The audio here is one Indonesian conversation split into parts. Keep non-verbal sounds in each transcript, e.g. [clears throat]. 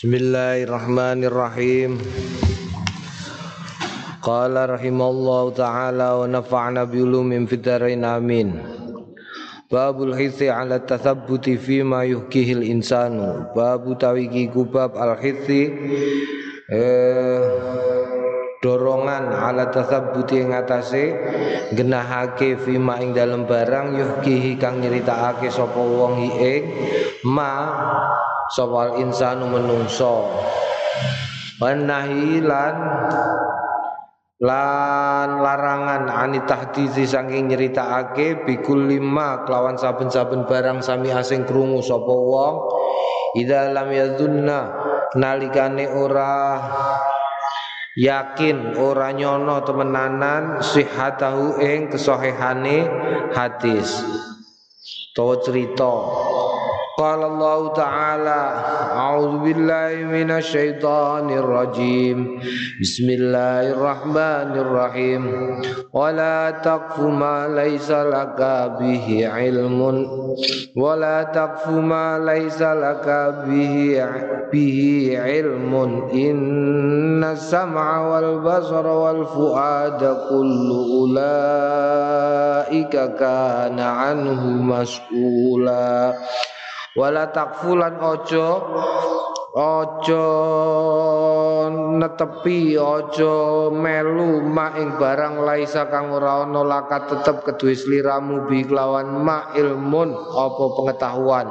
Bismillahirrahmanirrahim. Qala rahimallahu taala wa nafa'na bi ulumin fid amin. Babul hithi ala tathabbuti fi ma yuhkihil insanu. Babu tawiki kubab al hithi eh, dorongan ala tathabbuti ing atase genahake fi ma ing dalem barang yuhkihi kang nyeritakake sapa wong ing ma sapa insanu menungso. Wanahilan lan larangan ani tahdizi saking nyeritakake bikul lima kelawan saben-saben barang sami asing krungu sapa wong. Ida lam yadunna nalikane ora yakin ora nyono temenanan sihatahu ing kesahihane hadis. To cerita قال الله تعالى أعوذ بالله من الشيطان الرجيم. بسم الله الرحمن الرحيم. ولا تقف ما ليس لك به علم. ولا تقف ما ليس لك به به علم. إن السمع والبصر والفؤاد كل أولئك كان عنه مسؤولا. Wala takfulan ojo ojo netepi ojo melu ma ing barang laisa kang ora ana lakat tetep kedue sliramu bi kelawan ma ilmun apa pengetahuan?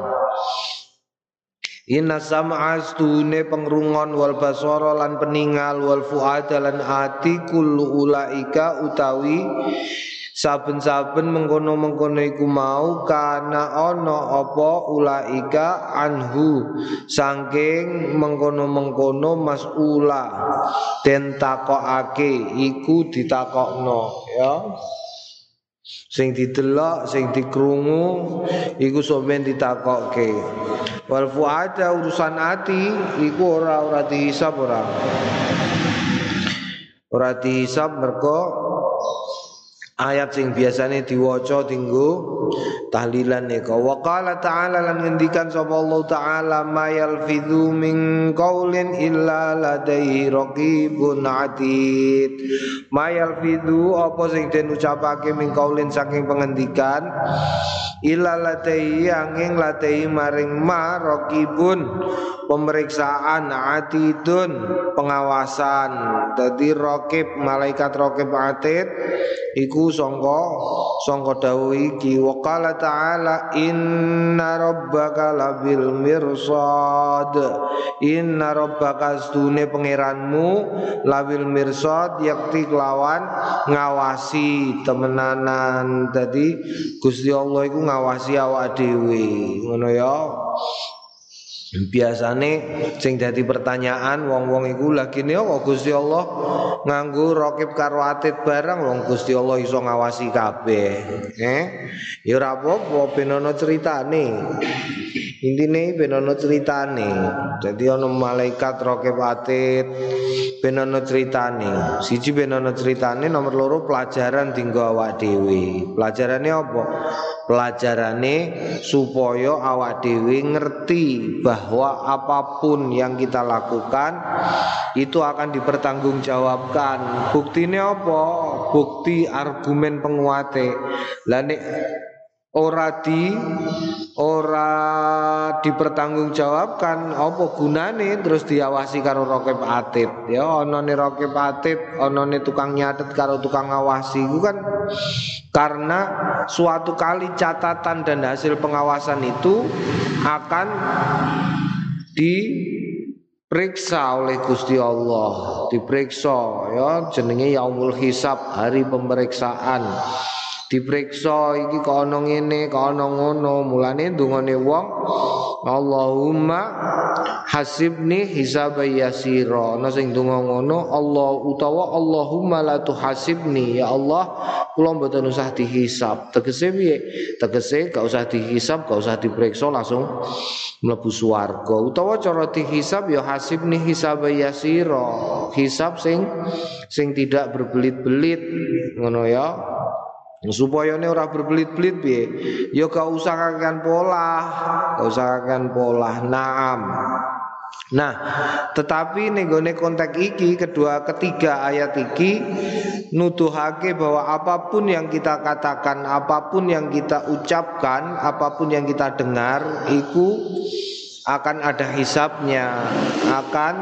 Inna sam'a astune pengrungon wal basara lan peningal wal fuada lan ati kullu ulaika utawi saben-saben mengkono-mengkono iku mau kana ana apa ulaika anhu. Saking mengkono-mengkono masula den takokake iku ditakokno ya. Sing didelok sing dikrungu iku sampeyan ditakokke. Wal fuada urusan ati iku ora ora dihisab ora. Ora dihisab mergo ayat sing biasane diwaca dinggo tahlilan nika. Wa qala ta'ala lan ngendikan sapa Allah taala ma yalfidhu min qaulin illa ladaihi raqibun atid. Ma yalfidhu apa sing den ucapake min qaulin saking pengendikan? Illa ladaihi angin ladaihi maring ma raqibun pemeriksaan atidun pengawasan. Dadi raqib malaikat raqib atid iku sangka sangka dawuh iki ta'ala inna rabbaka labil mirsad. Inna rabbaka astune pangeranmu labil mirsad yakti kelawan ngawasi temenanan. Dadi Gusti Allah iku ngawasi awak dhewe. Ngono ya biasane sing dadi pertanyaan wong-wong iku lagi ne kok Gusti Allah? Nganggo rokib karo atit barang wong Gusti Allah iso ngawasi kabeh. Eh? Ya ora apa-apa ben ana critane intine ben ana critane dadi ana malaikat rokib atit ben ana critane siji ben ana critane nomor loro pelajaran dinggo awak dhewe. Pelajarane apa pelajarane supaya awak dhewe ngerti bahwa apa pun yang kita lakukan itu akan dipertanggungjawabkan. Buktinya apa? Bukti argumen penguate. Lah ora di ora dipertanggungjawabkan apa gunane terus diawasi karo rokep atid? Ya onone rokep atid onone tukang nyatet karo tukang ngawasi. Itu kan karena suatu kali catatan dan hasil pengawasan itu akan diperiksa oleh Gusti Allah. Diperiksa ya jenenge yaumul hisab hari pemeriksaan diperiksa iki kok ana ngene ana ngono. Mulane dungane wong Allahumma hasibni hisaba yasira. Ana sing donga ngono Allah utawa Allahumma la tuhasibni. Ya Allah kula mboten usah dihisab. Tegese piye? Tegese gak usah dihisab gak usah diperiksa langsung mlebu swarga. Utawa cara dihisab ya hasibni hisaba yasira. Hisab sing sing tidak berbelit-belit ngono ya supaya ini ora berbelit-belit piye ya gak usahakan pola gak usahakan pola naam. Nah, tetapi nenggone konteks iki kedua ketiga ayat iki nuduhake bahwa apa pun yang kita katakan, apa pun yang kita ucapkan, apa pun yang kita dengar iku akan ada hisapnya, akan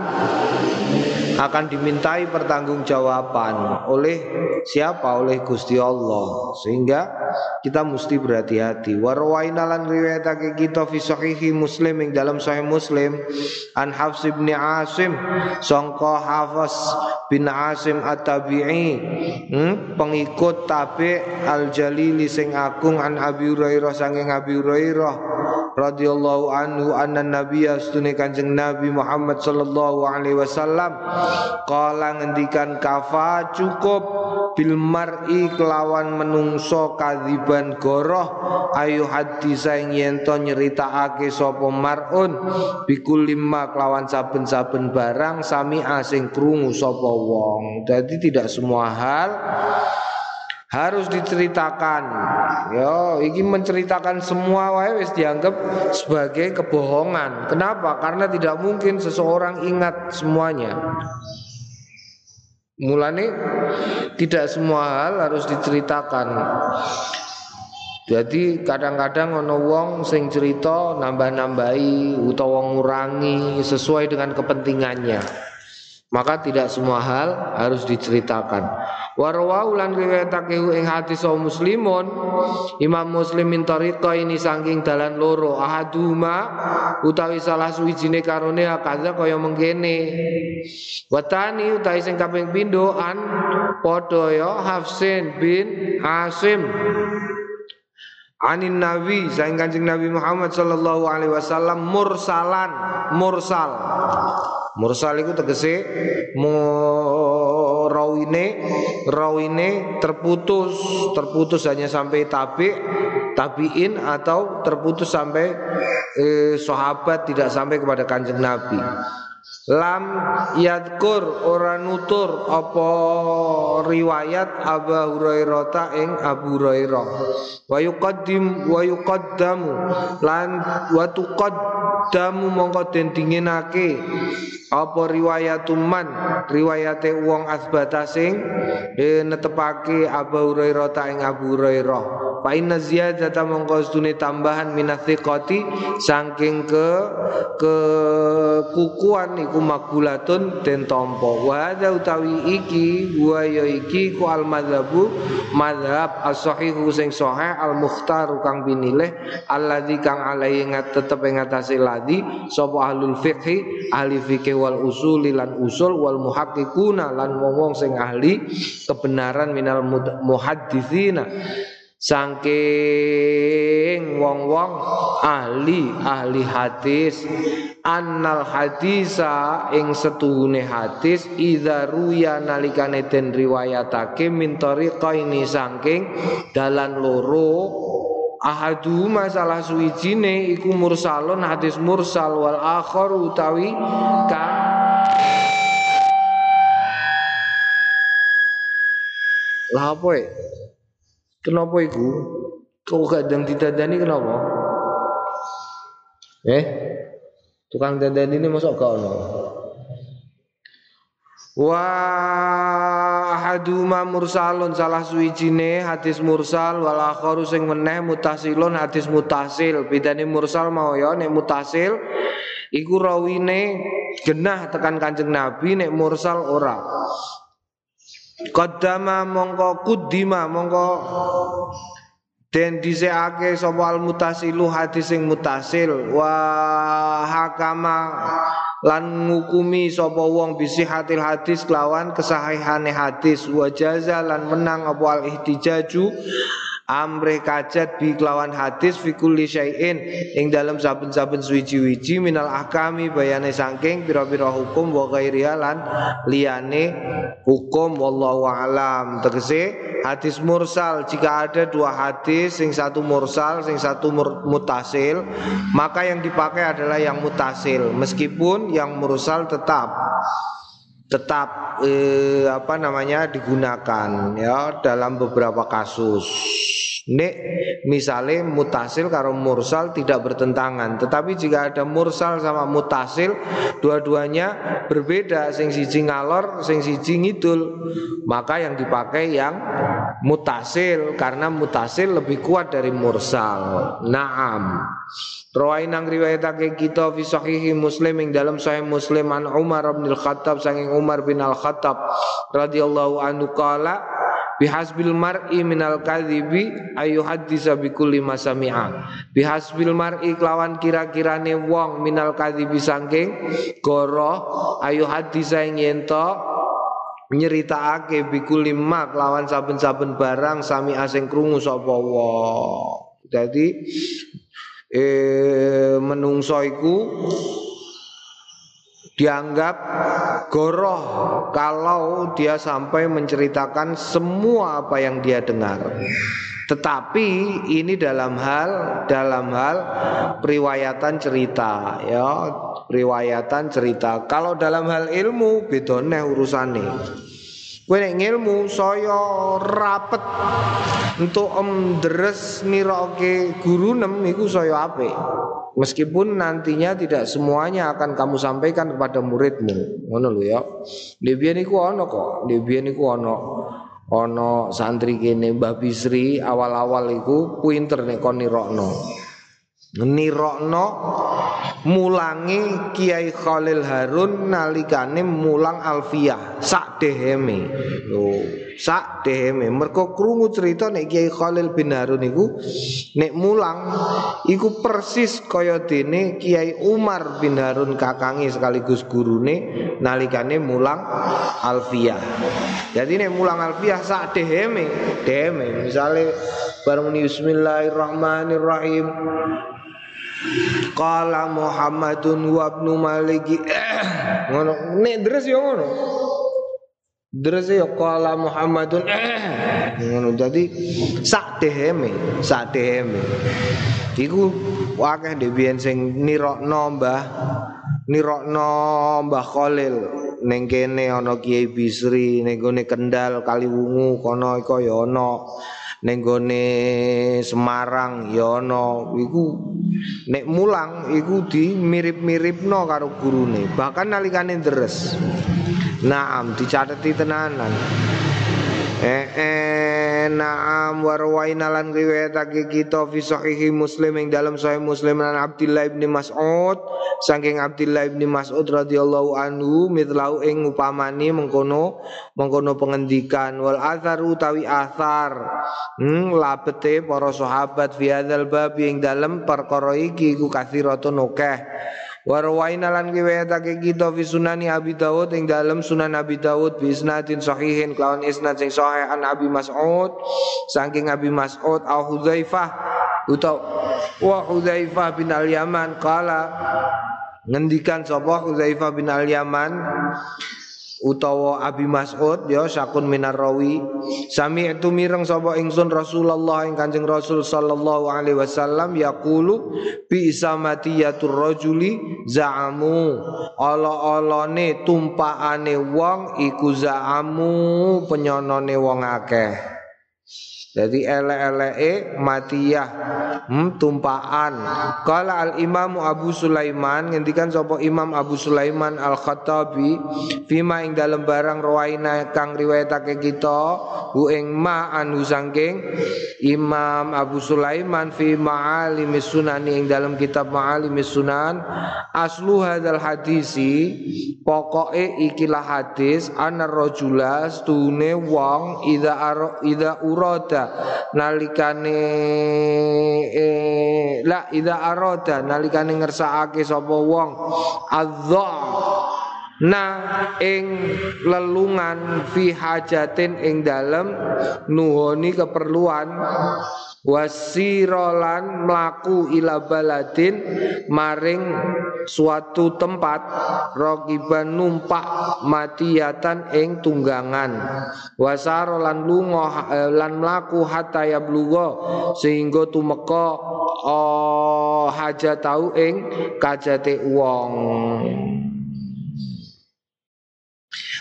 akan dimintai pertanggungjawaban oleh siapa? Oleh Gusti Allah. Sehingga kita mesti berhati-hati. Warwaina lan riwayatake kita fi sahihi Muslim ing dalam sahih Muslim an Hafs bin Asim sangka Hafs bin Asim At-Tabi'i hmm? pengikut tabi Al-Jalili sing agung an Abi Hurairah sanging Abi Hurairah radhiyallahu anhu anna nabiyya astune kanjeng Nabi Muhammad sallallahu alaihi wasallam qala ngendikan kafa cukup bil mar'i kelawan menungso kadziban goroh ayu hadisa ing yen to nyeritakake sapa mar'un bikul lima kelawan saben-saben barang sami asing krungu sapa wong. Jadi tidak semua hal harus diceritakan. Yo, ini menceritakan semua wae dianggap sebagai kebohongan. Kenapa? Karena tidak mungkin seseorang ingat semuanya. Mulane tidak semua hal harus diceritakan. Jadi kadang-kadang ono wong sing cerita nambah-nambahi utawa ngurangi sesuai dengan kepentingannya. Maka tidak semua hal harus diceritakan. Warwau lan riwayatake ing hadis muslimun Imam Muslim min tariqa ini saking dalan loro ahaduma utawi salah suwijine karone akaza kaya mengkene. Watani utawi sing kaping pindho an padha ya Hafsin bin Asim Anin Nabi saing Kanjeng Nabi Muhammad sallallahu alaihi wasallam mursalan mursal. Mursal itu tegese rawine rawine terputus terputus hanya sampai tabi tabiin atau terputus sampai eh, sahabat tidak sampai kepada kanjeng Nabi lam yadkur ora nutur apa riwayat Abu Hurairah ta ing Abu Hurairah. Wa yuqaddim wa yuqaddamu. Lan wa tuqaddamu mongko den dinginake apa riwayatuman riwayate wong asbata sing e, netepake Abu Hurairah ta ing Abu Hurairah. Fa inna ziyadata mongko stune tambahan minathiqati saking ke ke kukuan iku makulatun den tampa. Wa utawi iki wa ya iki ku al madzhabu madzhab as-sahihu sing sahih al mukhtar kang binilih alladzi kang alai ngat tetep ing atase ladi sapa ahlul fiqhi ahli fikih wal usul lan usul wal muhaqqiquna lan wong-wong sing ahli kebenaran minal muhadditsina Sangking wong-wong ahli ahli hadis annal hadisa ing setuhune hadis idza ruya nalikane den riwayatake min ini sangking dalan loro ahadu masalah suwijine iku mursalun hadis mursal wal akhar utawi kang lah apa ya? Kenapa iku? Kau kadang ditandani kenapa? Eh? Tukang dandani ini masuk gak ono? Wa ahaduma mursalun salah suwijine hadis mursal wal akharu sing meneh mutasilun hadis mutasil. Bedane mursal mau ya nek mutasil iku rawine genah tekan Kanjeng Nabi nek mursal ora. Qaddama mongko kuddima mongko. Den dhisikake sapa al mutasilu hadis sing mutasil. Wa hakama lan ngukumi sapa wong bisi hatil hadis kelawan kesahihane hadis. Wa jaza lan menang apa al ihtijaju amre kajat bi kelawan hadis fi kulli syai'in ing dalam saben-saben suwiji-wiji minal ahkami bayane saking pira-pira hukum wa ghairiha lan liyane hukum. Wallahu alam. Tegese hadis mursal jika ada dua hadis sing satu mursal sing satu mutasil maka yang dipakai adalah yang mutasil. Meskipun yang mursal tetap tetap eh, apa namanya digunakan ya dalam beberapa kasus. Nek misalnya mutasil karo mursal tidak bertentangan Tetapi jika ada mursal sama mutasil Dua-duanya berbeda Sing siji ngalor, sing siji ngidul Maka yang dipakai yang mutasil Karena mutasil lebih kuat dari mursal Naam Rawai nang riwayatake kita fi sahihi Muslim ing dalam sahih Muslim an Umar bin Al-Khattab saking Umar bin Al-Khattab radhiyallahu anhu qala bihasbil mar'i minal kadhibi ayu hadisa bi kulli masami'a bihasbil mar'i kelawan kira-kirane wong minal kadhibi saking goro ayu hadisa ing yento nyeritakake bi kulli ma kelawan saben-saben barang sami asing krungu sapa wong. Jadi eh menungso dianggap goroh kalau dia sampai menceritakan semua apa yang dia dengar. Tetapi ini dalam hal dalam hal periwayatan cerita ya, periwayatan cerita. Kalau dalam hal ilmu bedone urusane. Kowe nek ngilmu saya rapet untuk om deres niroke guru nem niku saya apik. Meskipun nantinya tidak semuanya akan kamu sampaikan kepada muridmu. Ngono lho ya. Debian niku ana kok. Debian niku ana ana santri kene Mbah Bisri awal-awal iku pinter nek kon nirokno nirokno mulangi Kiai Khalil Harun nalikane mulang Alfiyah sak deheme lho sak deheme mergo krungu cerita nek Kiai Khalil bin Harun iku nek mulang iku persis kaya dene Kiai Umar bin Harun kakangi sekaligus gurune nalikane mulang Alfiyah jadi nek mulang Alfiyah sak deheme deheme misale bareng Bismillahirrahmanirrahim. Qala Muhammadun wa ibnu Maliki. [clears throat] Ngono nek deres ya ngono Deres ya qala Muhammadun. Ngono dadi sak deheme sak deheme iku akeh dhewe sing nirokno Mbah nirokno Mbah Khalil. Ning kene ana Kiai Bisri ning Kendal Kaliwungu kono iku ya ana. Ning Semarang ya ana. Iku nek mulang iku di mirip-miripno karo gurune bahkan nalikane deres Naam dicateti tenanan. Eh, eh naam warwaina lan riwayatake kita fi sahihi Muslim ing dalam sahih Muslim lan Abdullah bin Mas'ud. Saking Abdullah bin Mas'ud radhiyallahu anhu mitlau ing upamani mengkono mengkono pengendikan. Wal athar utawi athar. Hmm, labete para sahabat fi hadzal bab dalam perkara iki ku kathiratun Warwaina lan riwayatake kita fi sunani Abi Dawud ing dalam sunan Abi Dawud bi isnadin sahihin kelawan isnad sing sahih an Abi Mas'ud. Saking Abi Mas'ud au Hudzaifah utawa wa Hudzaifah bin Al-Yaman qala ngendikan sapa Hudzaifah bin Al-Yaman utawa Abi Mas'ud ya sakun minar rawi. Sami itu mireng sapa ingsun Rasulullah ing Kanjeng Rasul sallallahu alaihi wasallam yaqulu bi isamatiyatur rajuli za'amu. Ala-alane tumpakane wong iku za'amu penyonone wong akeh jadi ele-ele matiyah hmm, tumpaan. Kala al Imam Abu Sulaiman ngendikan sapa Imam Abu Sulaiman Al Khattabi fima ing dalam barang rawaina kang riwayatake kita hu ing ma anu sangking Imam Abu Sulaiman fi ma'alimis sunan ing dalam kitab ma'alimis sunan aslu hadal hadisi pokoke ikilah hadis anar rajula stune wong ida ida urada nalikane eh, la ida arada nalikane ngersakake sapa wong adza na ing lelungan fi hajatin ing dalem nuhoni keperluan. Wasirolan melaku ila baladin maring suatu tempat rogiban numpak matiatan ing tunggangan. Wasarolan lunga eh, lan melaku hatta ya sehingga tumeka oh, hajat tau ing kajate wong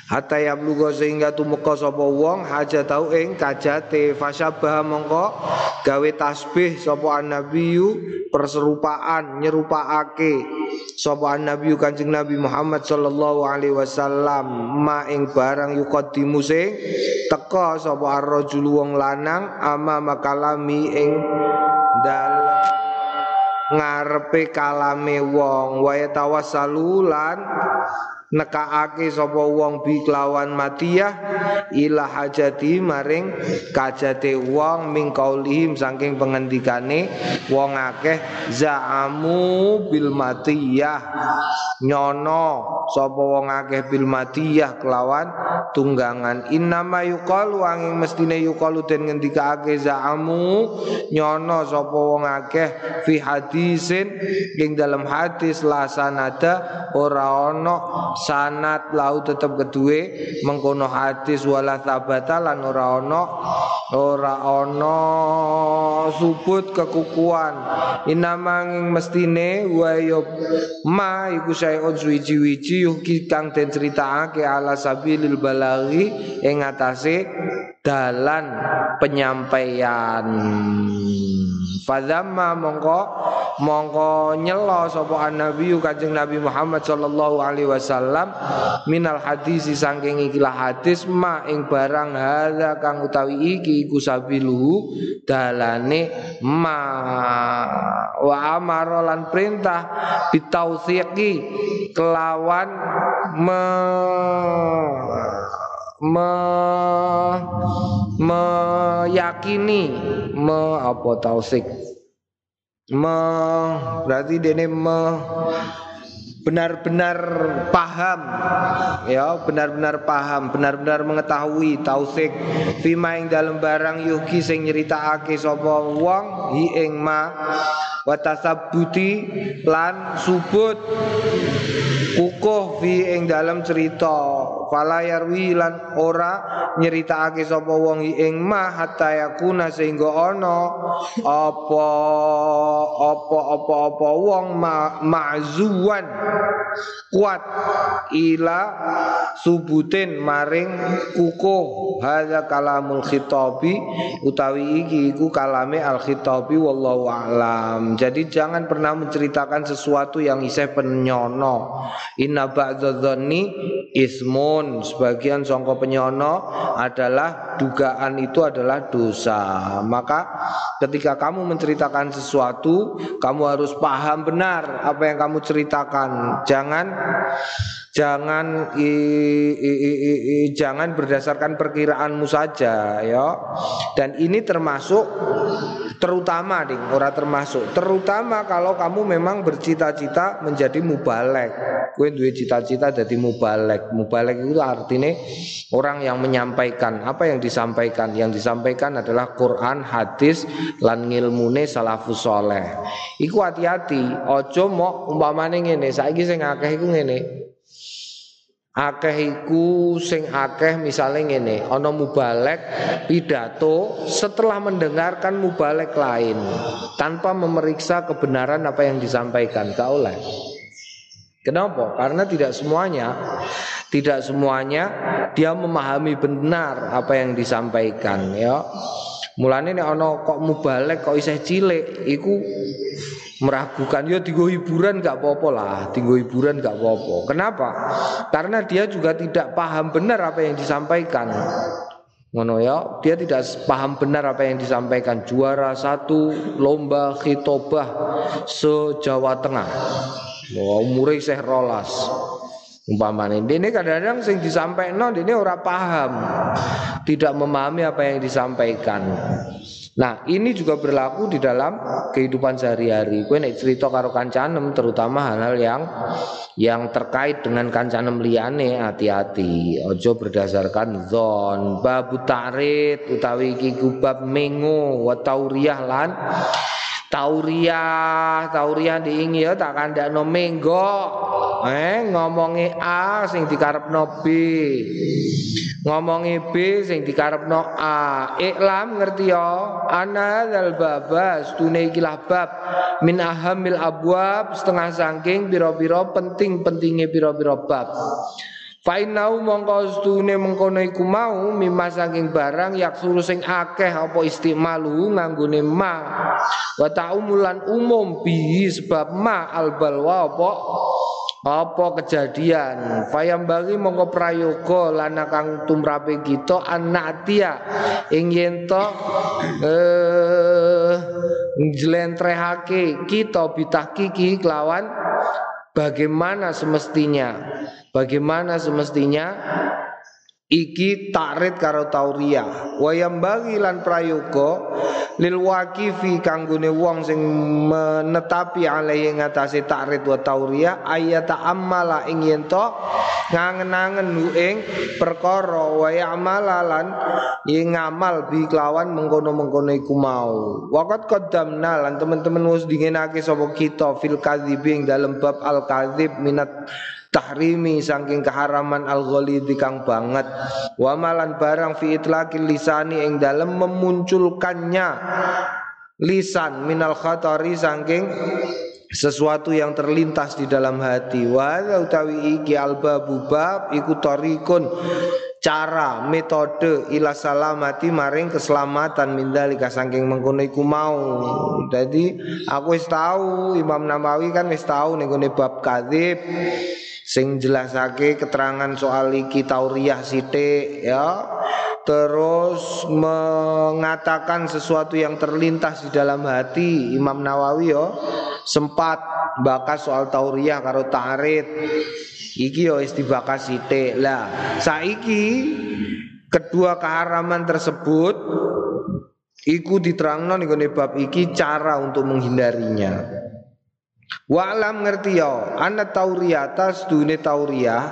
hatta yabluga sehingga tumeka sapa wong hajatau ing kajate. Fasyabah mongko gawe tasbih sapa annabiyu perserupaan nyerupakake sapa annabiyu kanjeng Nabi Muhammad sallallahu alaihi wasallam. Ma ing barang yuqaddimu sing teka sapa ar-rajul wong lanang ama makalami ing dalem ngarepe kalame wong. Wa tawassalu lan nekaake sapa wong bi kelawan matiyah ila hajati maring kajate wong ming kaulihim saking pengendikane wong akeh zaamu bil matiyah. Nyono sapa wong akeh bil matiyah kelawan tunggangan. Innama yuqalu angin mestine yuqalu den ngendikake zaamu nyono sapa wong akeh fi hadisin ing dalam hadis la sanada ora ana sanat lau tetep kedue mengkono hadis wala tabata lan ora ana ora ana subut kekukuan. Inamanging mestine wa ma iku sayun suwiji-wiji kang den critakake ala sabilil balaghi ing atase dalan penyampaian. Fadhamma mongko mongko nyelo sapa nabi Kanjeng Nabi Muhammad sallallahu alaihi wasallam minal hadis saking ikilah hadis ma ing barang hadza kang utawi iki iku sabilu dalane ma wa amara lan perintah bitausiqi kelawan me me meyakini me apa tausik? Me berarti dene me benar-benar paham. Ya benar-benar paham benar-benar mengetahui tausik. Fima ing dalam barang yuki sing nyeritakake sapa wong hi ing ma wa tasabbuti lan subut. Kukuh fi ing dalam cerita. Fala yarwi lan ora nyeritakake sapa wong ing ma hatta yakuna sehingga ana apa apa apa apa wong ma, ma'zuwan kuat ila subutin maring kukuh hadza kalamul khitabi utawi iki iku kalame al khitabi wallahu a'lam. Jadi jangan pernah menceritakan sesuatu yang isih penyono. Inna ba'dzadzni ismun. Sebagian songko penyono adalah dugaan itu adalah dosa. Maka ketika kamu menceritakan sesuatu kamu harus paham benar apa yang kamu ceritakan jangan jangan i, i, i, i, i, jangan berdasarkan perkiraanmu saja ya. Dan ini termasuk terutama nih ora termasuk. Terutama kalau kamu memang bercita-cita menjadi mubalek. Gue duwe cita-cita jadi mubalek. Mubalek itu artinya orang yang menyampaikan. Apa yang disampaikan? Yang disampaikan adalah Quran hadis lan ngilmune salafus soleh iku hati-hati. Ojo mau umpamane ngene. Saiki sing akeh iku ngene akeh iku sing akeh misalnya ngene ana mubalek pidato setelah mendengarkan mubalek lain tanpa memeriksa kebenaran apa yang disampaikan gak oleh Kenapa? Karena tidak semuanya tidak semuanya dia memahami benar apa yang disampaikan ya. Mulane nek ana kok mubalek kok isih cilik iku meragukan ya tinggo hiburan gak apa-apa lah tinggo hiburan gak apa-apa kenapa karena dia juga tidak paham benar apa yang disampaikan ngono ya dia tidak paham benar apa yang disampaikan juara satu lomba khitobah se Jawa Tengah Wah, umure isih rolas. Umpamane ini kadang-kadang sing disampaikan ini ora paham. Tidak memahami apa yang disampaikan. Nah, ini juga berlaku di dalam kehidupan sehari-hari. Kowe nek cerita karo kancanem terutama hal-hal yang yang terkait dengan kancanem liyane hati-hati. Ojo berdasarkan zon, babu ta'rid utawi iki bab mengo lan Tauriah, tauriah diingi ya tak kandakno menggo. Eh ngomongi A sing dikarepno B. Ngomongi B sing dikarepno A. Iklam ngerti ya? Ana dal babas tune iki bab min ahamil abwab setengah saking pira-pira penting-pentinge pira-pira bab. Fainau mongko stune mengkono iku mau mimma saking barang yak suruh sing akeh apa istimalu nganggone ma. Wa ta'umulan umum bi sebab ma al balwa apa? Apa kejadian? Fayam bagi mongko prayoga lana kang tumrape kita anatia ing yen to eh njlentrehake kita bitahkiki kelawan bagaimana semestinya Bagaimana semestinya? Iki takrit karo tauriyah. Wayam bagi lan prayoga lil waqifi kanggone wong sing menetapi alai ing atase takrit wa tauriyah ayat amala ing yen to ngangen-angen ing perkara wa ya'mala lan ing ngamal bi kelawan mengkono-mengkono iku mau. Waqat qaddamna lan teman-teman wis dingenake sapa kita fil kadzibi ing dalem bab al kadzib minat tahrimi saking keharaman al ghalidhi kang banget. Wa malan barang fi itlaqil lisani ing dalem memunculkannya lisan minal khatari saking sesuatu yang terlintas di dalam hati. Wa utawi iki albabu bab iku tarikun cara metode ila salamati maring keselamatan mindalika saking mengkono iku mau. Jadi aku wis tahu Imam Nawawi kan wis tahu ning bab kadzib sing jelasake keterangan soal iki tauriyah sithik ya. Terus mengatakan sesuatu yang terlintas di dalam hati Imam Nawawi yo sempat bakas soal tauriyah karo tarid iki yo istibakas sithik. Lah saiki kedua keharaman tersebut iku diterangno ning bab iki cara untuk menghindarinya Wa alam ngerti ya anna tauriyata sedune tauriyah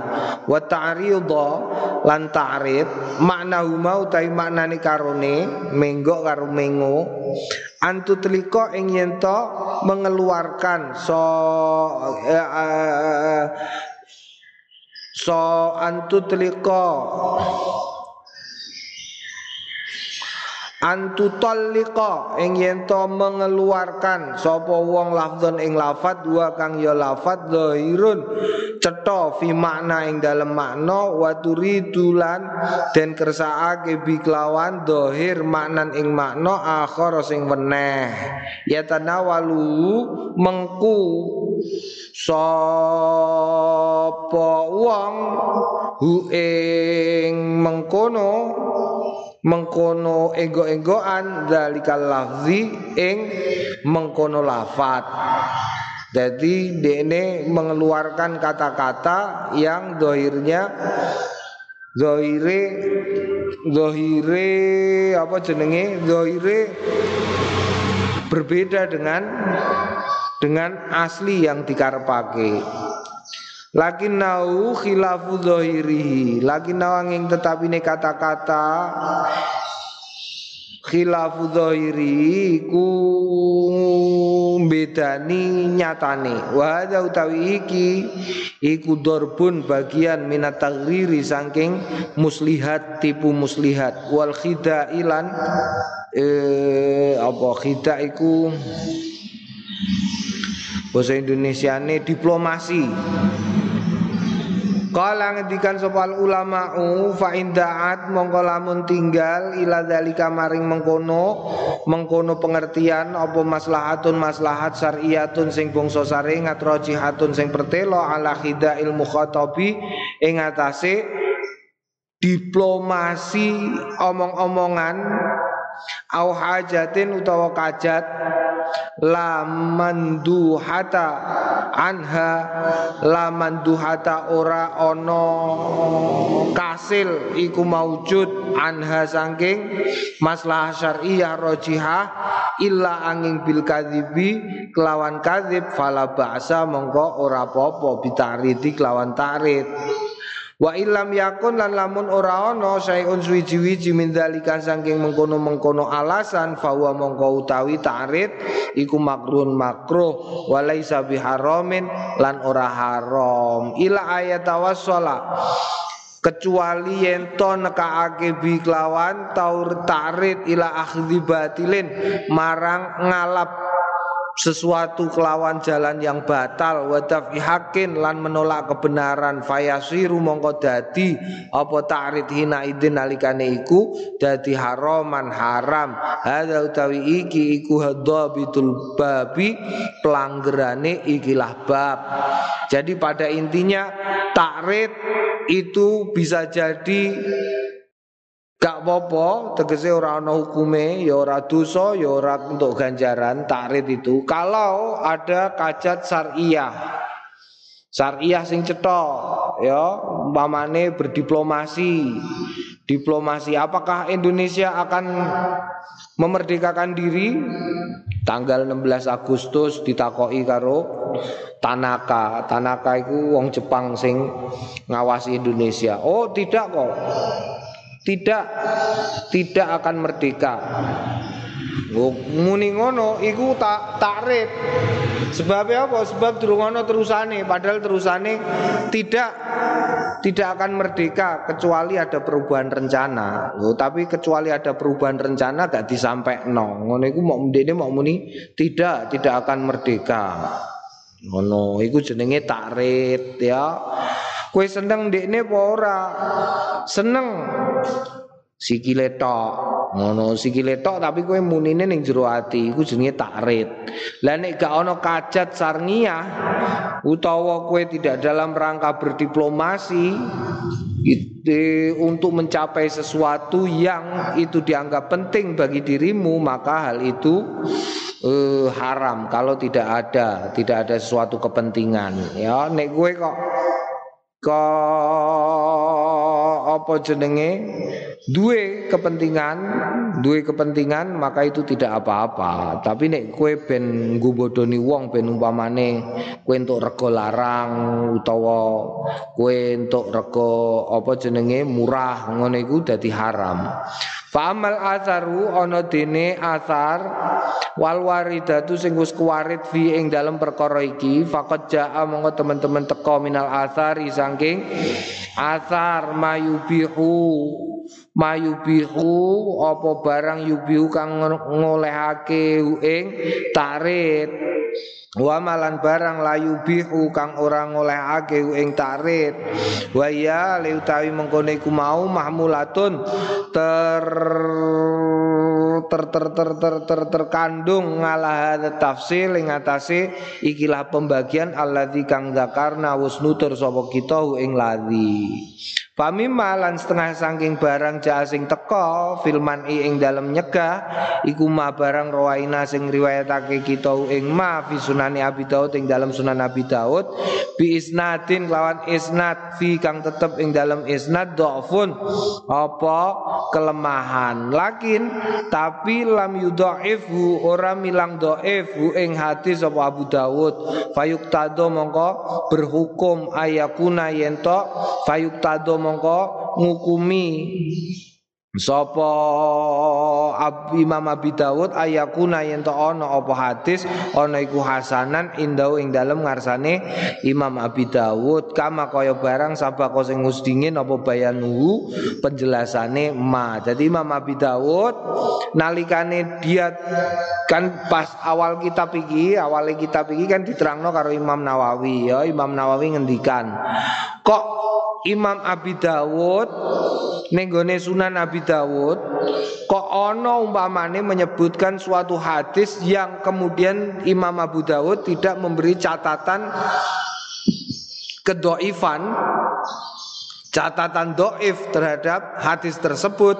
wa ta'ridha lan ta'rid makna huma utawi maknane karone menggok karo mengo. Antu teliko ing yen mengeluarkan so eh, eh, so antu teliko antutallika ing yen to mengeluarkan. Sapa wong lafdzon ing lafat dua kang ya lafat zahirun cetha fi makna ing dalem makna wa turidulan den kersakake bi kelawan zahir maknan ing makna akhir sing weneh. Ya tanawalu mengku. Sapa wong hu ing mengkono mengkono ego-egoan dalikal lafzi ing mengkono lafat. Jadi dene mengeluarkan kata-kata yang dohirnya dohire dohire apa jenenge? Dohire berbeda dengan dengan asli yang dikarepake Lakin nau khilafu zahirihi Lakin nau angin tetapi ini kata-kata Khilafu zahiri ku bedani nyatane. Wahada utawi iki Iku dorbun bagian minat tagriri Sangking muslihat tipu muslihat. Wal khida ilan eh, Apa khida iku Bahasa Indonesia ini diplomasi Kala ngendikan sopal ulama'u fa indaat mongko lamun tinggal ila dalika maring mengkono mengkono pengertian apa maslahatun maslahat syar'iyatun sing bangsa sare ngatrojihatun sing pertelo ala khidail ing atase diplomasi omong-omongan au hajatin utawa kajat la manduhata anha la manduhata ora ono kasil iku maujud anha sangking masalah syariah rojihah illa angin bil kadhibi kelawan kadhib fala ba'sa mongko ora apa-apa bitaridi kelawan tarid Wa ilam yakun lan lamun ora ana sayun suwiji-wiji min dzalika saking mengkono-mengkono alasan fawa mongko utawi ta'rid iku makrun makruh wa laisa biharamin lan ora haram. Ila ayat tawassala kecuali yen to nekake bi kelawan taur ta'rid ila akhdhi batilin marang ngalap sesuatu kelawan jalan yang batal wa hakin lan menolak kebenaran. Fayasiru mongko dadi apa ta'rid hina idin nalikane iku? Dadi haraman haram. Hadza utawi iki iku hadabitul babi pelanggerane ikilah bab. Jadi pada intinya ta'rid itu bisa jadi Gak apa-apa, tegese ora ana hukume, ya ora dosa, ya ora untuk ganjaran takrit itu. Kalau ada kajat syariah. Syariah sing cetok, ya, umpamane berdiplomasi. Diplomasi apakah Indonesia akan memerdekakan diri? Tanggal 16 Agustus ditakoki karo Tanaka. Tanaka itu wong Jepang sing ngawasi Indonesia. Oh, tidak kok tidak tidak akan merdeka. Muni ngono iku tak takrit. Sebab apa? Sebab durung terusane, padahal terusane tidak tidak akan merdeka kecuali ada perubahan rencana. Loh, tapi kecuali ada perubahan rencana gak disampaikan. Ngono iku mau ndekne mau muni tidak tidak akan merdeka. Ngono iku jenenge takrit ya. Kue seneng dekne apa ora? Seneng sikile tok. Ngono sikile tok tapi kue munine ning jero ati iku jenenge takrit. Lah nek gak ana kajat sarnia utawa kue tidak dalam rangka berdiplomasi itu untuk mencapai sesuatu yang itu dianggap penting bagi dirimu maka hal itu uh, haram kalau tidak ada tidak ada sesuatu kepentingan ya nek gue kok ke apa jenenge duwe kepentingan duwe kepentingan maka itu tidak apa-apa. Tapi nek kue ben ngubodoni wong ben umpamane kue untuk rego larang utawa kue untuk rego apa jenenge murah ngono iku dadi haram. Fa'amal asaru ana dene asar wal waridatu sing wis kuwarit fi ing dalem perkara iki faqad jaa monggo teman-teman teka minal asari saking asar mayubihu mayubihu apa barang yubihu kang ngolehake ing tarit Wa malan barang layu bihu kang ora ngolehake ing tarit. Wa ya liutawi mengkono iku mau mahmulatun ter ter ter ter ter, ter terkandung ngalah tafsir ing ikilah pembagian alladzi kang zakarna wus nutur kita ing ladzi. Famimma lan setengah saking barang ja sing teka filman i ing dalem nyegah iku ma barang rawaina sing riwayatake kita ing ma fi sunani Abi Daud ing dalem sunan Abi Daud. Bi isnadin lawan isnad fi kang tetep ing dalem isnad dhafun. Apa? Kelemahan. Lakin tapi lam yudhaifu ora milang dhaif ing hadis apa Abu Daud. Fayuktado mongko berhukum ayakuna yento fayuktado mongko ngukumi Sapa Imam Abi Dawud ayakuna yen to ana apa hadis ana iku hasanan indau ing dalem ngarsane Imam Abi Dawud kama kaya barang sabako sing dingin apa bayanuhu penjelasane ma. Jadi Imam Abi Dawud nalikane dia kan pas awal kitab iki, awal kitab iki kan diterangno karo Imam Nawawi ya. Imam Nawawi ngendikan kok Imam Abi Dawud nenggone Sunan Abi Dawud kok ono umpamane menyebutkan suatu hadis yang kemudian Imam Abu Dawud tidak memberi catatan kedoifan catatan doif terhadap hadis tersebut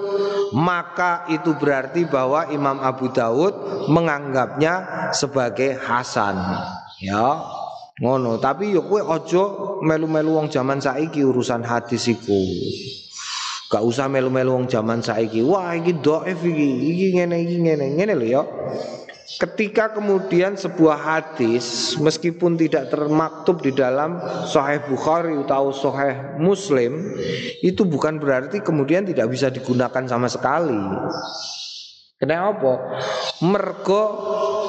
maka itu berarti bahwa Imam Abu Dawud menganggapnya sebagai hasan. Ya Ngono, tapi yo kowe aja melu-melu wong zaman saiki urusan hadis iku. Gak usah melu-melu wong zaman saiki. Wah, iki dhaif iki. Iki ngene iki ngene. Ngene lho ya. Ketika kemudian sebuah hadis meskipun tidak termaktub di dalam Sahih Bukhari atau Sahih Muslim itu bukan berarti kemudian tidak bisa digunakan sama sekali. Kenapa? Mergo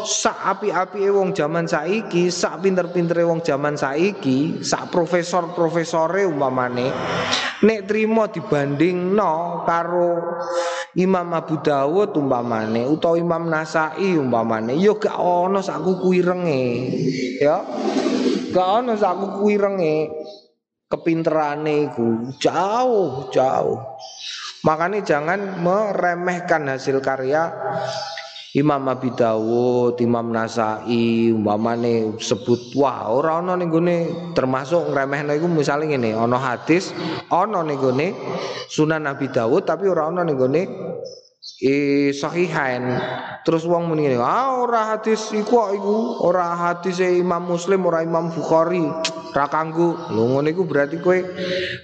sak api-api wong zaman saiki, sak pinter-pintere wong zaman saiki, sak profesor-profesore umpamane nek trimo dibandingno karo Imam Abu Dawud umpamane utawa Imam Nasai umpamane yo gak ono sak kuku irenge ya. Gak ono sak kuku irenge kepinterane iku. Jauh jauh. Makanya jangan meremehkan hasil karya Imam Abi Dawud, Imam Nasai, umpamane sebut wah ora ana ning gone termasuk ngremehno iku misale ngene, ana hadis ana ning gone Sunan Abi Dawud tapi ora ana ning gone e sahihain. Terus wong muni ngene ah ora hadis iku iku? Ora hadis Imam Muslim ora Imam Bukhari. Ra kanggo. Lho ngono iku berarti kowe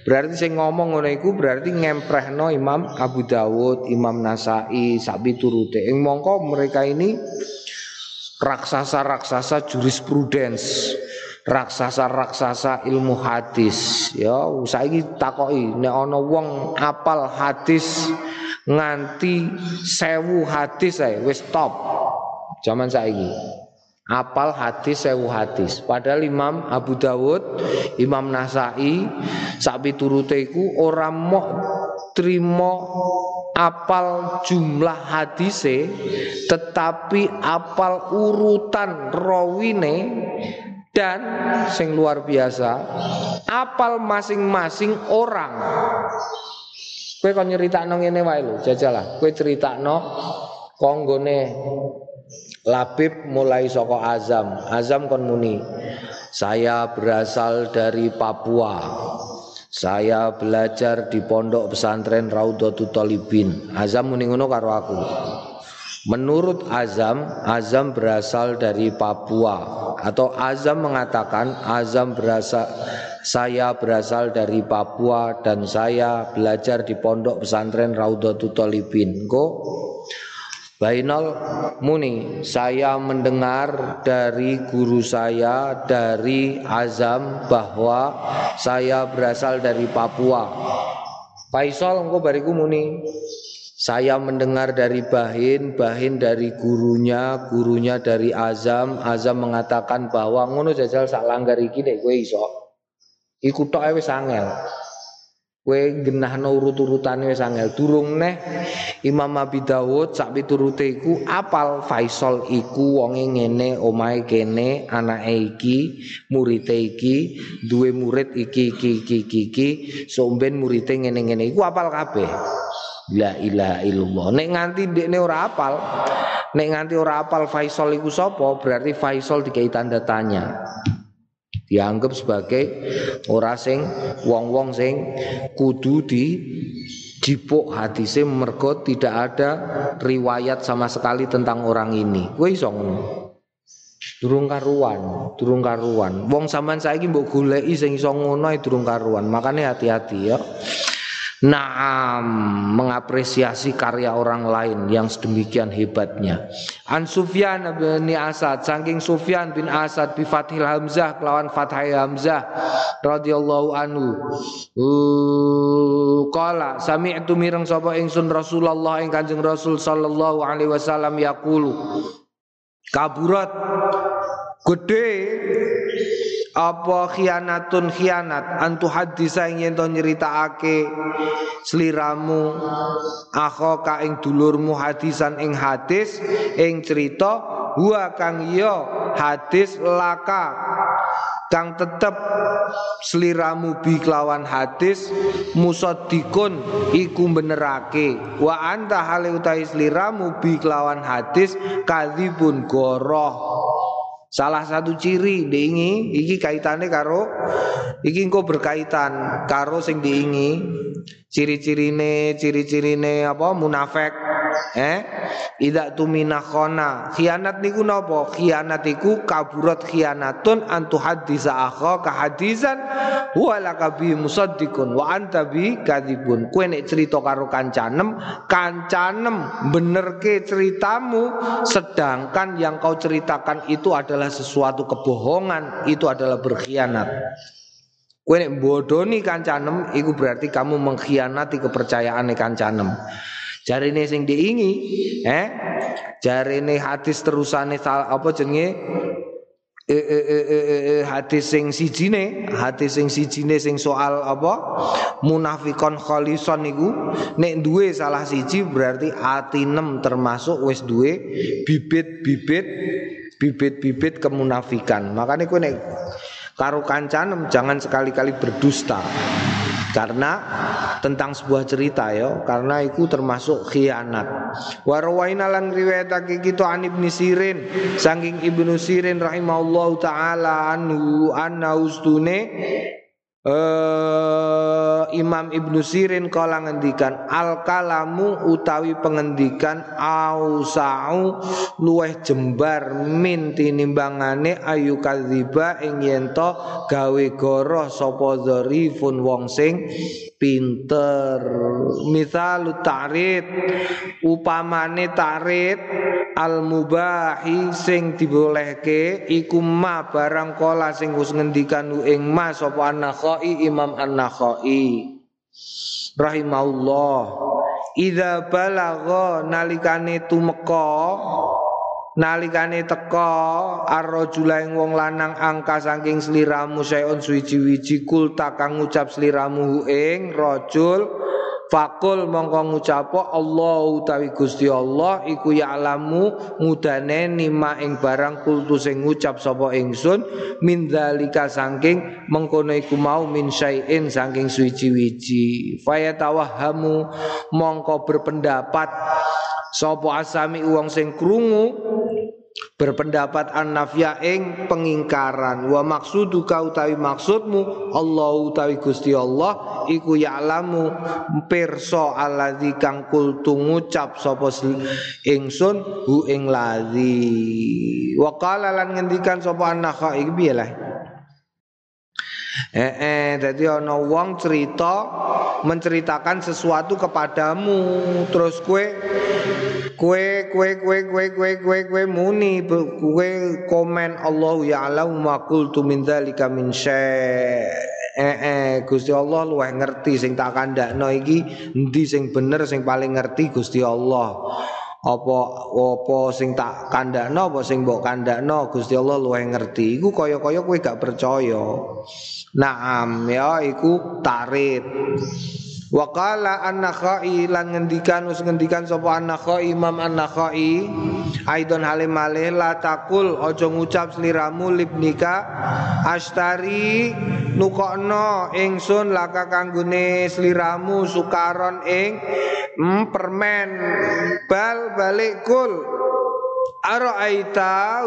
berarti sing ngomong ngono iku berarti ngemprehno Imam Abu Dawud Imam Nasai sabi turute. Ing mongko mereka ini raksasa-raksasa jurisprudence raksasa-raksasa ilmu hadis. Ya saiki takoki nek ana wong apal hadis nganti sewu hadis saya wis top. Zaman saiki. Apal hadis sewu hadis. Padahal Imam Abu Dawud Imam Nasai sapi turuteku orang mau terima apal jumlah hadise tetapi apal urutan rawine dan sing luar biasa apal masing-masing orang Kowe kon nyeritakno ngene wae lho, jajalah. Kowe critakno konggone Labib mulai soko Azam. Azam kon muni. Saya berasal dari Papua. Saya belajar di pondok pesantren Raudhatul Talibin. Azam muni ngono karo aku. Menurut Azam, Azam berasal dari Papua atau Azam mengatakan Azam berasal saya berasal dari Papua dan saya belajar di pondok pesantren Raudhatul Talibin. Go Bainal Muni, saya mendengar dari guru saya dari Azam bahwa saya berasal dari Papua. Faisal engko bariku muni. Saya mendengar dari Bahin, Bahin dari gurunya, gurunya dari Azam, Azam mengatakan bahwa ngono jajal sak langgar iki nek kowe iso. Iku tok wis angel. Kowe genahno urut-urutane wis angel. Durung neh Imam Abi Dawud sak piturute iku apal Faisal iku wonge ngene, omahe kene, anake iki, murite iki, duwe murid iki iki iki iki, iki somben murite ngene-ngene iku apal kabeh. La ilaha illallah. Nek nganti ndekne ora apal, nek nganti ora apal Faisal iku sapa, berarti Faisal dikai tanda tanya dianggap sebagai ora sing wong-wong sing kudu di jipuk hadise mergo tidak ada riwayat sama sekali tentang orang ini. Kowe iso ngono. Durung karuan, durung karuan. Wong sampean saiki mbok goleki sing iso ngono durung karuan. Makane hati-hati ya. Naam mengapresiasi karya orang lain yang sedemikian hebatnya. An Sufyan bin Asad, saking Sufyan bin Asad bi Fathil Hamzah kelawan Fathai Hamzah radhiyallahu anhu. Uh, qala sami'tu mireng sapa ingsun Rasulullah ing Kanjeng Rasul sallallahu alaihi wasallam yaqulu. Kaburat gede apa khianatun khianat? Antu hadisa ing yen to nyeritakake sliramu akhoka ing dulurmu hadisan ing hadis ing cerita huwa kang iya hadis laka kang tetep sliramu bi kelawan hadis musaddiqun iku benerake wa anta hale utahi sliramu bi kelawan hadis kadzibun goroh Salah satu ciri diingi iki kaitannya karo iki engko berkaitan karo sing diingi. Ciri-cirine ciri-cirine apa munafik eh? Ida tumina khona. Khianat niku napa khianat iku kaburat khianatun antu hadisa akha ka hadisan wa lakabi musaddiqun wa anta bi kadibun kowe nek cerita karo kancanem kancanem benerke ceritamu sedangkan yang kau ceritakan itu adalah sesuatu kebohongan itu adalah berkhianat. Kowe nek bodoni kancanem iku berarti kamu mengkhianati kepercayaan kancanem. Jarine sing diingi, eh? Jarine hadis terusane apa jenenge eh, eh, eh, eh, eh, eh hadis sing sijine, hadis sing sijine sing soal apa? Munafikon kholison niku nek duwe salah siji berarti ati nem termasuk wis duwe bibit-bibit bibit-bibit kemunafikan. Makanya kowe nek karo kancanem jangan sekali-kali berdusta karena tentang sebuah cerita ya karena itu termasuk khianat. Warwaina lan riwayatake kita an ibnu sirin. Saking ibnu sirin rahimahullahu taala anhu anna ustune uh, Imam Ibnu Sirin kala ngendikan al kalamu utawi pengendikan ausau luweh jembar min tinimbangane ayu kadziba ing yento gawe goroh sapa dzarifun wong sing pinter. Misal tarit upamane tarit al mubahi sing dibolehke iku ma barang kola sing wis ngendikan ing ma sapa an-nakhai Imam an-nakhai. Rahimahullah. Idza balagha nalikane tumeka nalikane teka arrajula ing wong lanang angka saking sliramu sayon suwi-wiji kul takang ngucap sliramu ing rajul Fakul mongko ngucapo Allah utawi Gusti Allah iku ya'lamu mudane nima ing barang kultu sing ngucap sapa ingsun min dzalika saking mengkono iku mau min syai'in saking suci-wiji fayatawahhamu mongko berpendapat sapa asami uang sing krungu berpendapat an-nafya ing pengingkaran. Wa maksudu kau utawi maksudmu Allah utawi Gusti Allah iku ya'lamu pirsa alladzi kang kultu ngucap sapa ingsun hu ing ladzi. Wa qala lan ngendikan sapa an-nakha iki lah? Eh, eh jadi ana wong cerita menceritakan sesuatu kepadamu. Terus kue kue kue kue kue kue kue kue muni kue komen Allah ya alam ma qultu min dzalika min eh eh Gusti Allah luweh ngerti sing tak kandakno iki. Endi sing bener sing paling ngerti Gusti Allah. Apa apa sing tak kandakno apa sing mbok kandakno Gusti Allah luweh ngerti. Iku kaya-kaya kowe gak percaya. Naam ya iku tarid Wa qala an-Nakhai lan ngendikan us ngendikan sapa an-Nakhai Imam an-Nakhai aidon halim malih la takul aja ngucap sliramu libnika astari nukokno ingsun laka kanggone sliramu sukaron ing mm, permen bal balik kul Aro'aita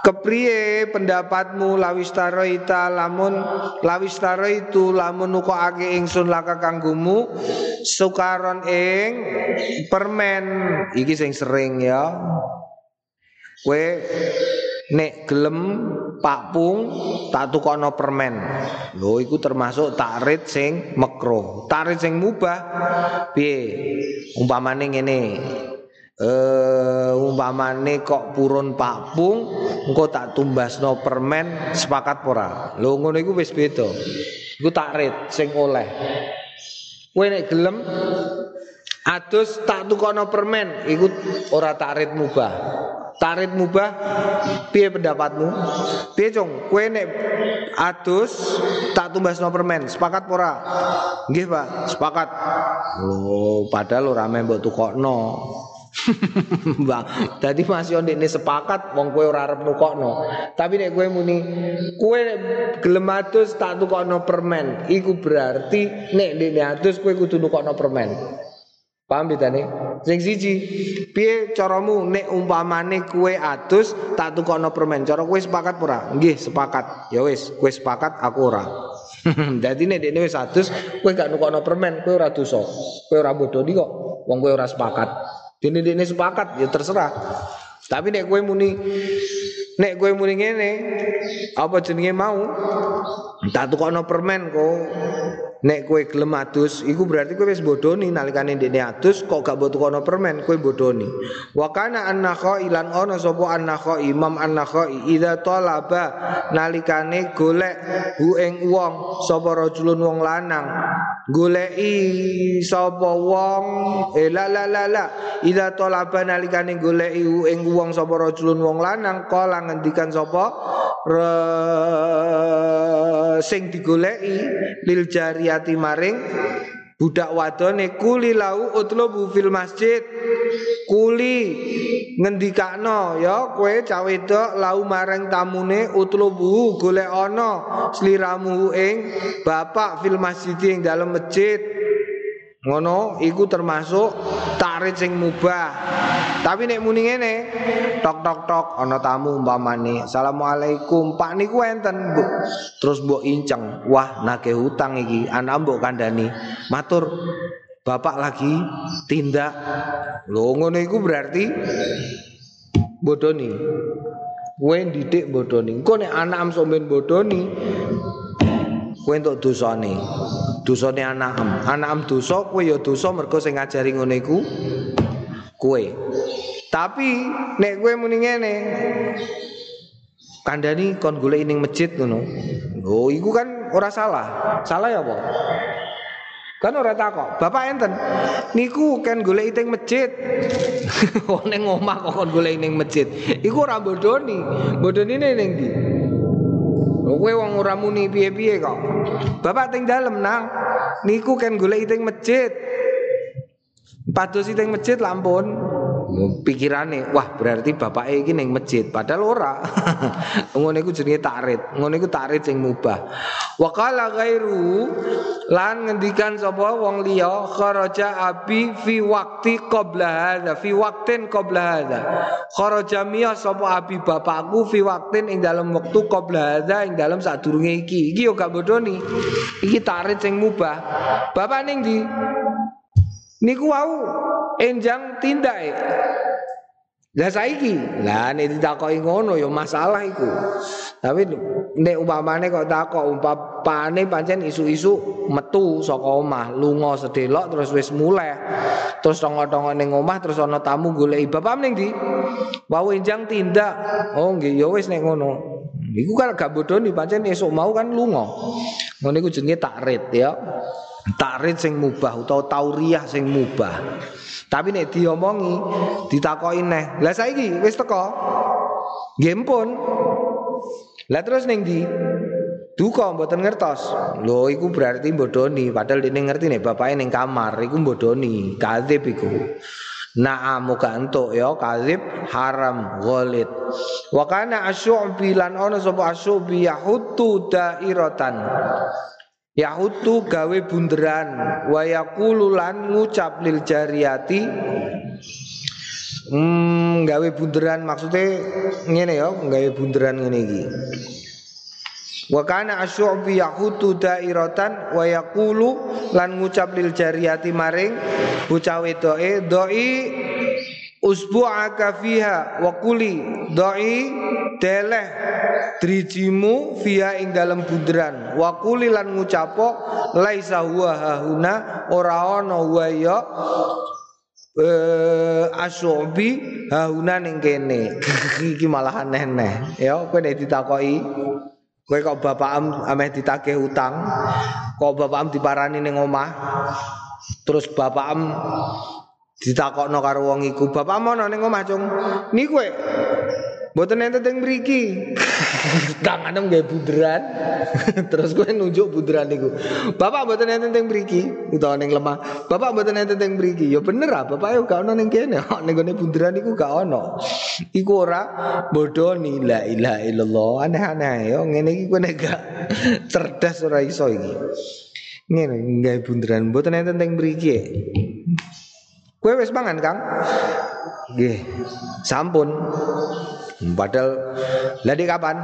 kepriye pendapatmu? Lawistaroita lamun lawistaro itu lamun ake ingsun laka kanggumu sukaron ing permen. Iki sing sering ya. Kue nek gelem pakpung tak tukono permen. Lho iku termasuk takrit sing mekro takrit sing mubah. Piye? Umpamane ngene eh umpamane kok purun pakpung engko tak tumbasno permen sepakat ora? Lho ngono iku wis beda. Iku takrit sing oleh. Kowe nek gelem adus tak tukono permen iku ora takrit mubah. Tarit mubah piye pendapatmu? Piye cung? Kowe nek adus tak tumbasno permen sepakat ora? Nggih Pak sepakat. Oh padahal ora mbok tukokno Bang, tadi masih on ini sepakat wong kue ora arep nukokno. Tapi nek kue muni kue gelem atus tak tukokno permen, iku berarti nek dene atus kue kudu nukokno permen. Paham bedane? Sing siji, piye caramu nek umpamane kue atus tak tukokno permen, cara kue sepakat ora? Nggih, sepakat. Ya wis, kue sepakat aku ora. [laughs] Dadi nek dene wis atus, kue gak nukokno permen, kue ora dosa. Kue ora bodoh kok. Wong kue ora sepakat. Dene dene sepakat ya terserah. Tapi nek kowe muni nek kowe muni ngene apa jenenge mau tak tukokno permen kok Nek kue gelem iku berarti kue wis bodoni nalikane ndekne adus kok gak mbok tukono permen, kue bodoni. Wa kana annakha ilan ana sapa annakha Imam annakha idza talaba nalikane golek hu ing wong sapa rajulun wong lanang. Goleki sapa wong eh la la la la idza talaba nalikane goleki hu ing wong sapa rajulun wong lanang kala ngendikan sapa sing digoleki lil jariyati maring. Budak wadone kuli lau utlubu fil masjid. Kuli ngendikakno ya kowe cah wedok lau marang tamune utlubu golek ana sliramu ing bapak fil masjid ing dalam masjid ngono iku termasuk tarik sing mubah. Tapi nek muni ngene tok tok tok ana tamu umpamane assalamualaikum pak niku enten bu? Terus mbok inceng wah nake hutang iki anak mbok kandhani. Matur bapak lagi tindak. Lho ngono iku berarti bodoni. Kowe didik bodoni. Engko nek anak am somben bodoni kowe entuk dosane dosane anakem. Anakem dosa kowe ya dosa mergo sing ngajari ngene iku kowe. Tapi nek kowe muni ngene kandhani kon golek ning masjid ngono. Oh, iku kan ora salah. Salah ya apa? Kan ora takok. Bapak enten. Niku kan golek ning masjid. [laughs] oh ning omah kok kon golek ning masjid. Iku ora bodoni. Bodonine ning ndi? Kowe wong ora muni piye-piye kok. Bapak teng dalem nang niku kan golek teng masjid. Pados teng masjid lampun. Pikirane wah berarti bapak iki ning masjid. Padahal ora. [laughs] Ngono iku jenenge takrid ngono iku takrid sing mubah. Wa qala ghairu lan ngendikan sapa wong liya kharaja abi fi waqti qabla hadza fi waqtin qabla hadza. Kharaja miya sapa abi bapakku fi waqtin ing dalam wektu qabla hadza ing dalam sadurunge iki. Iki yo gak bodoni. Iki takrid sing mubah. Bapak ning di niku wau enjang tindake. Lah saiki, lah nek ditakoki ngono ya masalah iku. Tapi nek umpamane kok takok umpamane pancen isu-isu metu saka omah, lunga sedelok terus wis mulai. Terus tongo-tongo ning omah terus ana tamu goleki bapak ning ndi? Wau enjang tindak. Oh nggih ya wis nek ngono. Iku kan gak bodoni pancen esuk mau kan lunga. Ngono iku jenenge takrid ya. Takrid sing mubah utawa tauriah sing mubah. Tapi nek diomongi ditakoki neh. Lah saiki wis teko. Nggih pun. Lah terus ning ndi? Duka mboten ngertos. Lho iku berarti bodoni padahal dene ngerti nek bapake ning kamar iku bodoni, kadzib iku. Naam muga entuk ya kadzib haram ghalid. Wa kana asyubi lan ana sapa asyubi yahutu dairatan. Yahutu gawe bunderan wa yaqulu lan ngucap lil jariyati Hmm, gawe bunderan maksudnya ngene ya, gawe bunderan ngene iki. Wa kana asyubi yahutu dairatan wa yaqulu lan ngucap lil jariyati maring bocah wedoke doi usbu'aka fiha wa kuli doi deleh drijimu fiha ing dalam bunderan. Wa kuli lan ngucapo laisa huwa hahuna ora ana wa ya eh asyubi hahuna ning kene. [laughs] Iki malah aneh ya kowe nek ditakoki kowe kok bapak am ameh ditagih utang kok bapak am diparani ning omah terus bapak am ditakokno karo wong iku bapak mono ning omah cung niku kowe Mboten enten teng mriki. [laughs] Tangane nggae bunderan. [laughs] Terus kowe nunjuk bunderan niku. Bapak mboten enten teng mriki utawa ning lemah. Bapak mboten enten teng mriki. Ya bener ah, bapak yo gak ono ning kene. Ning gone bunderan niku gak ono. Iku ora bodoni la ilaha illallah. Aneh-aneh yo ngene iki kowe nek gak [laughs] cerdas ora iso iki. Ngene nggae bunderan mboten enten teng mriki. Kowe wis mangan, Kang? Nggih. Sampun. Padahal lagi kapan?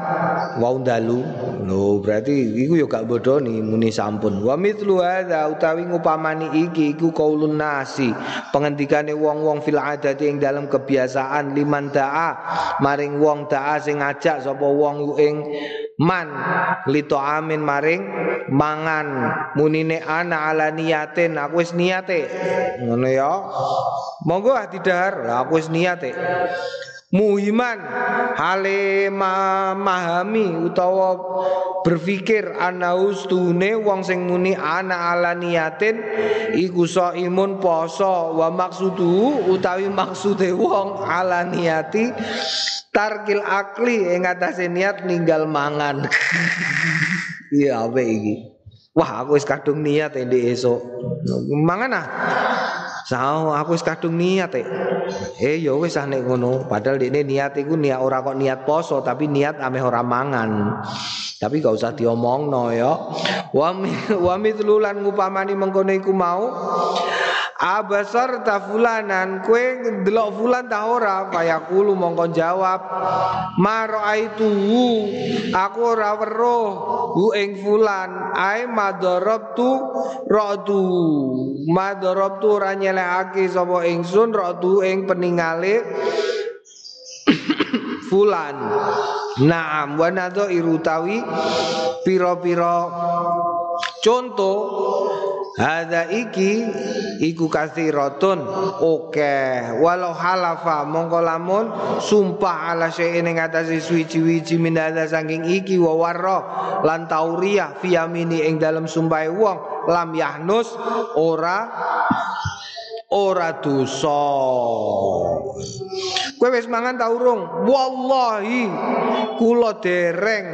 Wau dalu. Lho berarti iku yo gak bodoni muni sampun. Wa mithlu hadza utawi ngupamani iki iku qaulun nasi. Pengendikane wong-wong fil adati ing dalam kebiasaan liman da'a maring wong da'a sing ngajak sapa wong ing man lito amin maring mangan munine ana ala niatin aku wis niate ngono ya monggo ah didahar aku wis niate muhiman hale memahami utawa berpikir ana ustune wong sing muni ana ala niatin iku imun poso. Wa maksudu utawi maksude wong ala niati tarkil akli ing atase niat ninggal mangan. [laughs] Iya apa iki. Wah aku wis kadung niat ndek esuk. Mangan ah Sao aku wis kadung niat e. Eh ya wis ah nek ngono. Padahal dekne niat iku niat ora kok niat poso tapi niat ameh ora mangan. Tapi gak usah diomongno ya. Wa wa mitlulan ngupamani mengkono iku mau Abasar ta fulanan kue ndelok fulan ta ora? Fayaqulu mongko jawab. Maro itu aku ora weruh hu ing fulan. Ai tu radu tu ora nyelekake sapa ingsun radu ing peningale [coughs] fulan. Naam wa nadho irutawi piro-piro contoh Hada iki iku kathiratun oke walau halafa mongko lamun sumpah ala syai'in ing atase suwi-wiji min hada saking iki wa warra lan yamini ing dalem sumpah wong lam yahnus ora ora dosa. Kowe wis mangan ta urung wallahi kula dereng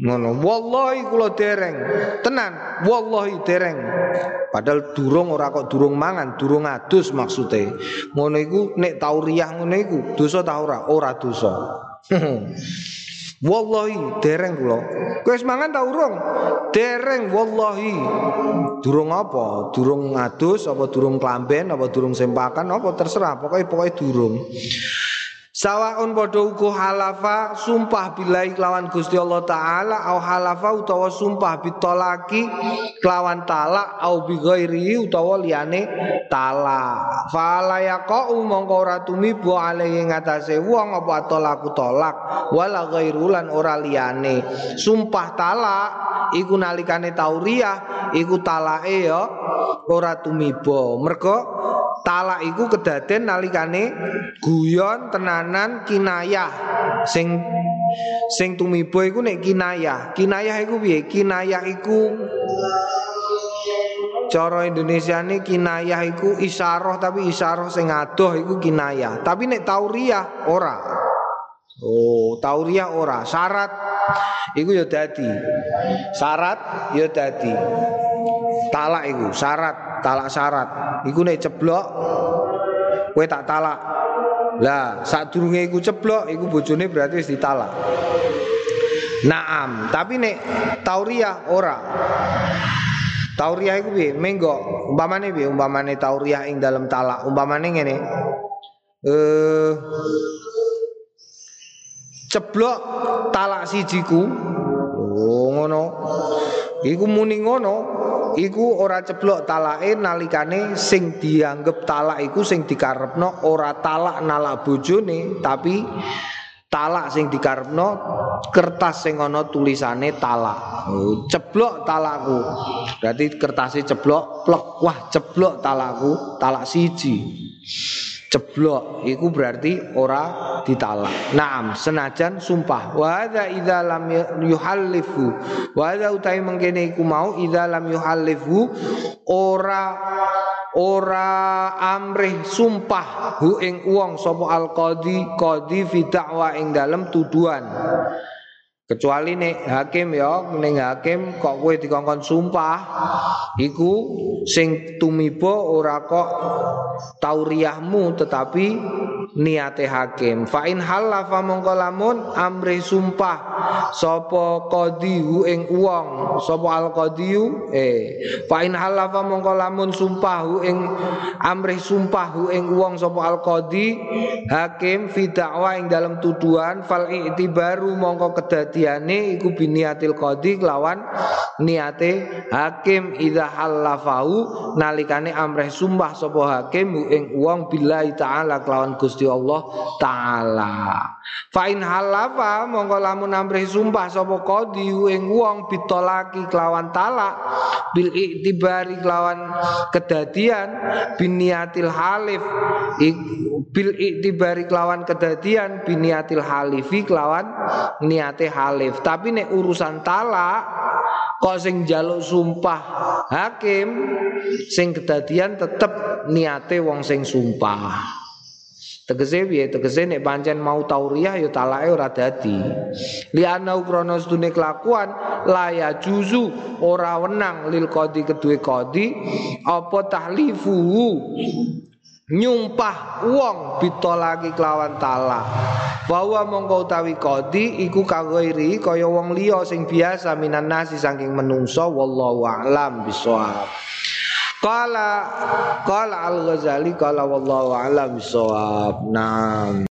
ngono wallahi kula dereng tenan wallahi dereng padahal durung ora kok durung mangan durung adus maksude ngono iku nek tauriah ngono iku dosa ta ora ora dosa [laughs] Wallahi dereng kula. Kowe mangan ta urung? Dereng wallahi. Durung apa? Durung adus apa durung klamben apa durung sempakan apa terserah pokoknya pokoknya durung. Sawaun padha uga halafa sumpah billahi kelawan Gusti Allah taala au halafa utawa sumpah bitolaki kelawan talak au bi ghairi utawa liyane talak. Fala yaqau mongko ora tumibo alaihi ngatasé wong apa tolaku tolak wala ghairulan ora liyane. Sumpah talak iku nalikane tauriah iku talake ya ora tumibo. Mergo talak iku kedaden nalikane guyon tenanan kinayah. Sing sing tumibo iku nek kinayah. Kinayah iku piye? Kinayah iku cara Indonesia ini kinayah iku isaroh tapi isaroh sing adoh iku kinayah. Tapi nek tauriah ora. Oh tauriah ora. Syarat iku ya dadi. Syarat ya dadi. Talak iku syarat talak syarat iku nek ceblok kowe tak talak lah saat durunge iku ceblok iku bojone berarti wis ditalak Naam, tapi nek tauriah ora. Tauriah iku piye? Menggo, umpamane piye? Umpamane tauriah ing dalam talak, umpamane ngene. Eh ceblok talak sijiku. Oh ngono. Iku muni ngono, iku ora ceblok talake nalikane sing dianggep talak iku sing dikarepno ora talak nalak bojone tapi talak sing dikarepno kertas sing ana tulisane talak. Oh, ceblok talakku. Berarti kertasnya ceblok, plek wah ceblok talakku, talak siji ceblok iku berarti ora ditalak. Naam, senajan sumpah. Wa hadza idza lam yuhallifu. Wa hadza utai mengkene iku mau idza lam yuhallifu ora ora amrih sumpah hu ing wong sapa al qadi qadi fi ing dalem tuduhan. Kecuali nek hakim ya, ning hakim kok kowe dikongkon sumpah iku sing tumiba ora kok tauriahmu tetapi niate hakim. Fa in halafa mongko lamun amri sumpah. Sapa qadihu ing wong, sapa al qadiu eh. Fa in halafa mongko lamun sumpahhu ing amri sumpahhu ing wong sapa al qadi hakim fi dakwa ing dalam tuduhan fal i'tibaru mongko kedadi kedadiane iku biniatil qadi lawan niate hakim. Idza halafahu nalikane amreh sumpah sapa hakim ing wong billahi taala kelawan Gusti Allah taala. Fa in halafa mongko lamun amreh sumpah sapa qadi ing wong bitolaki kelawan talak bil iktibari kelawan kedadian biniatil halif bil iktibari kelawan kedadian biniatil halifi kelawan niate halif. Tapi nek urusan talak kok sing jaluk sumpah hakim sing kedadian tetep niate wong sing sumpah Tegese piye? Tegese nek pancen mau tauriah ya talake ora dadi. Li ana krana sedune kelakuan laya juzu ora wenang lil qadi kedue qadi apa tahlifu nyumpah wong bitolaki kelawan talak bahwa mongko utawi kodi iku kagoiri kaya wong liya sing biasa minan nasi saking menungso wallahu a'lam Kala, kala Al-Ghazali, kala wallahu alam soab. Nah.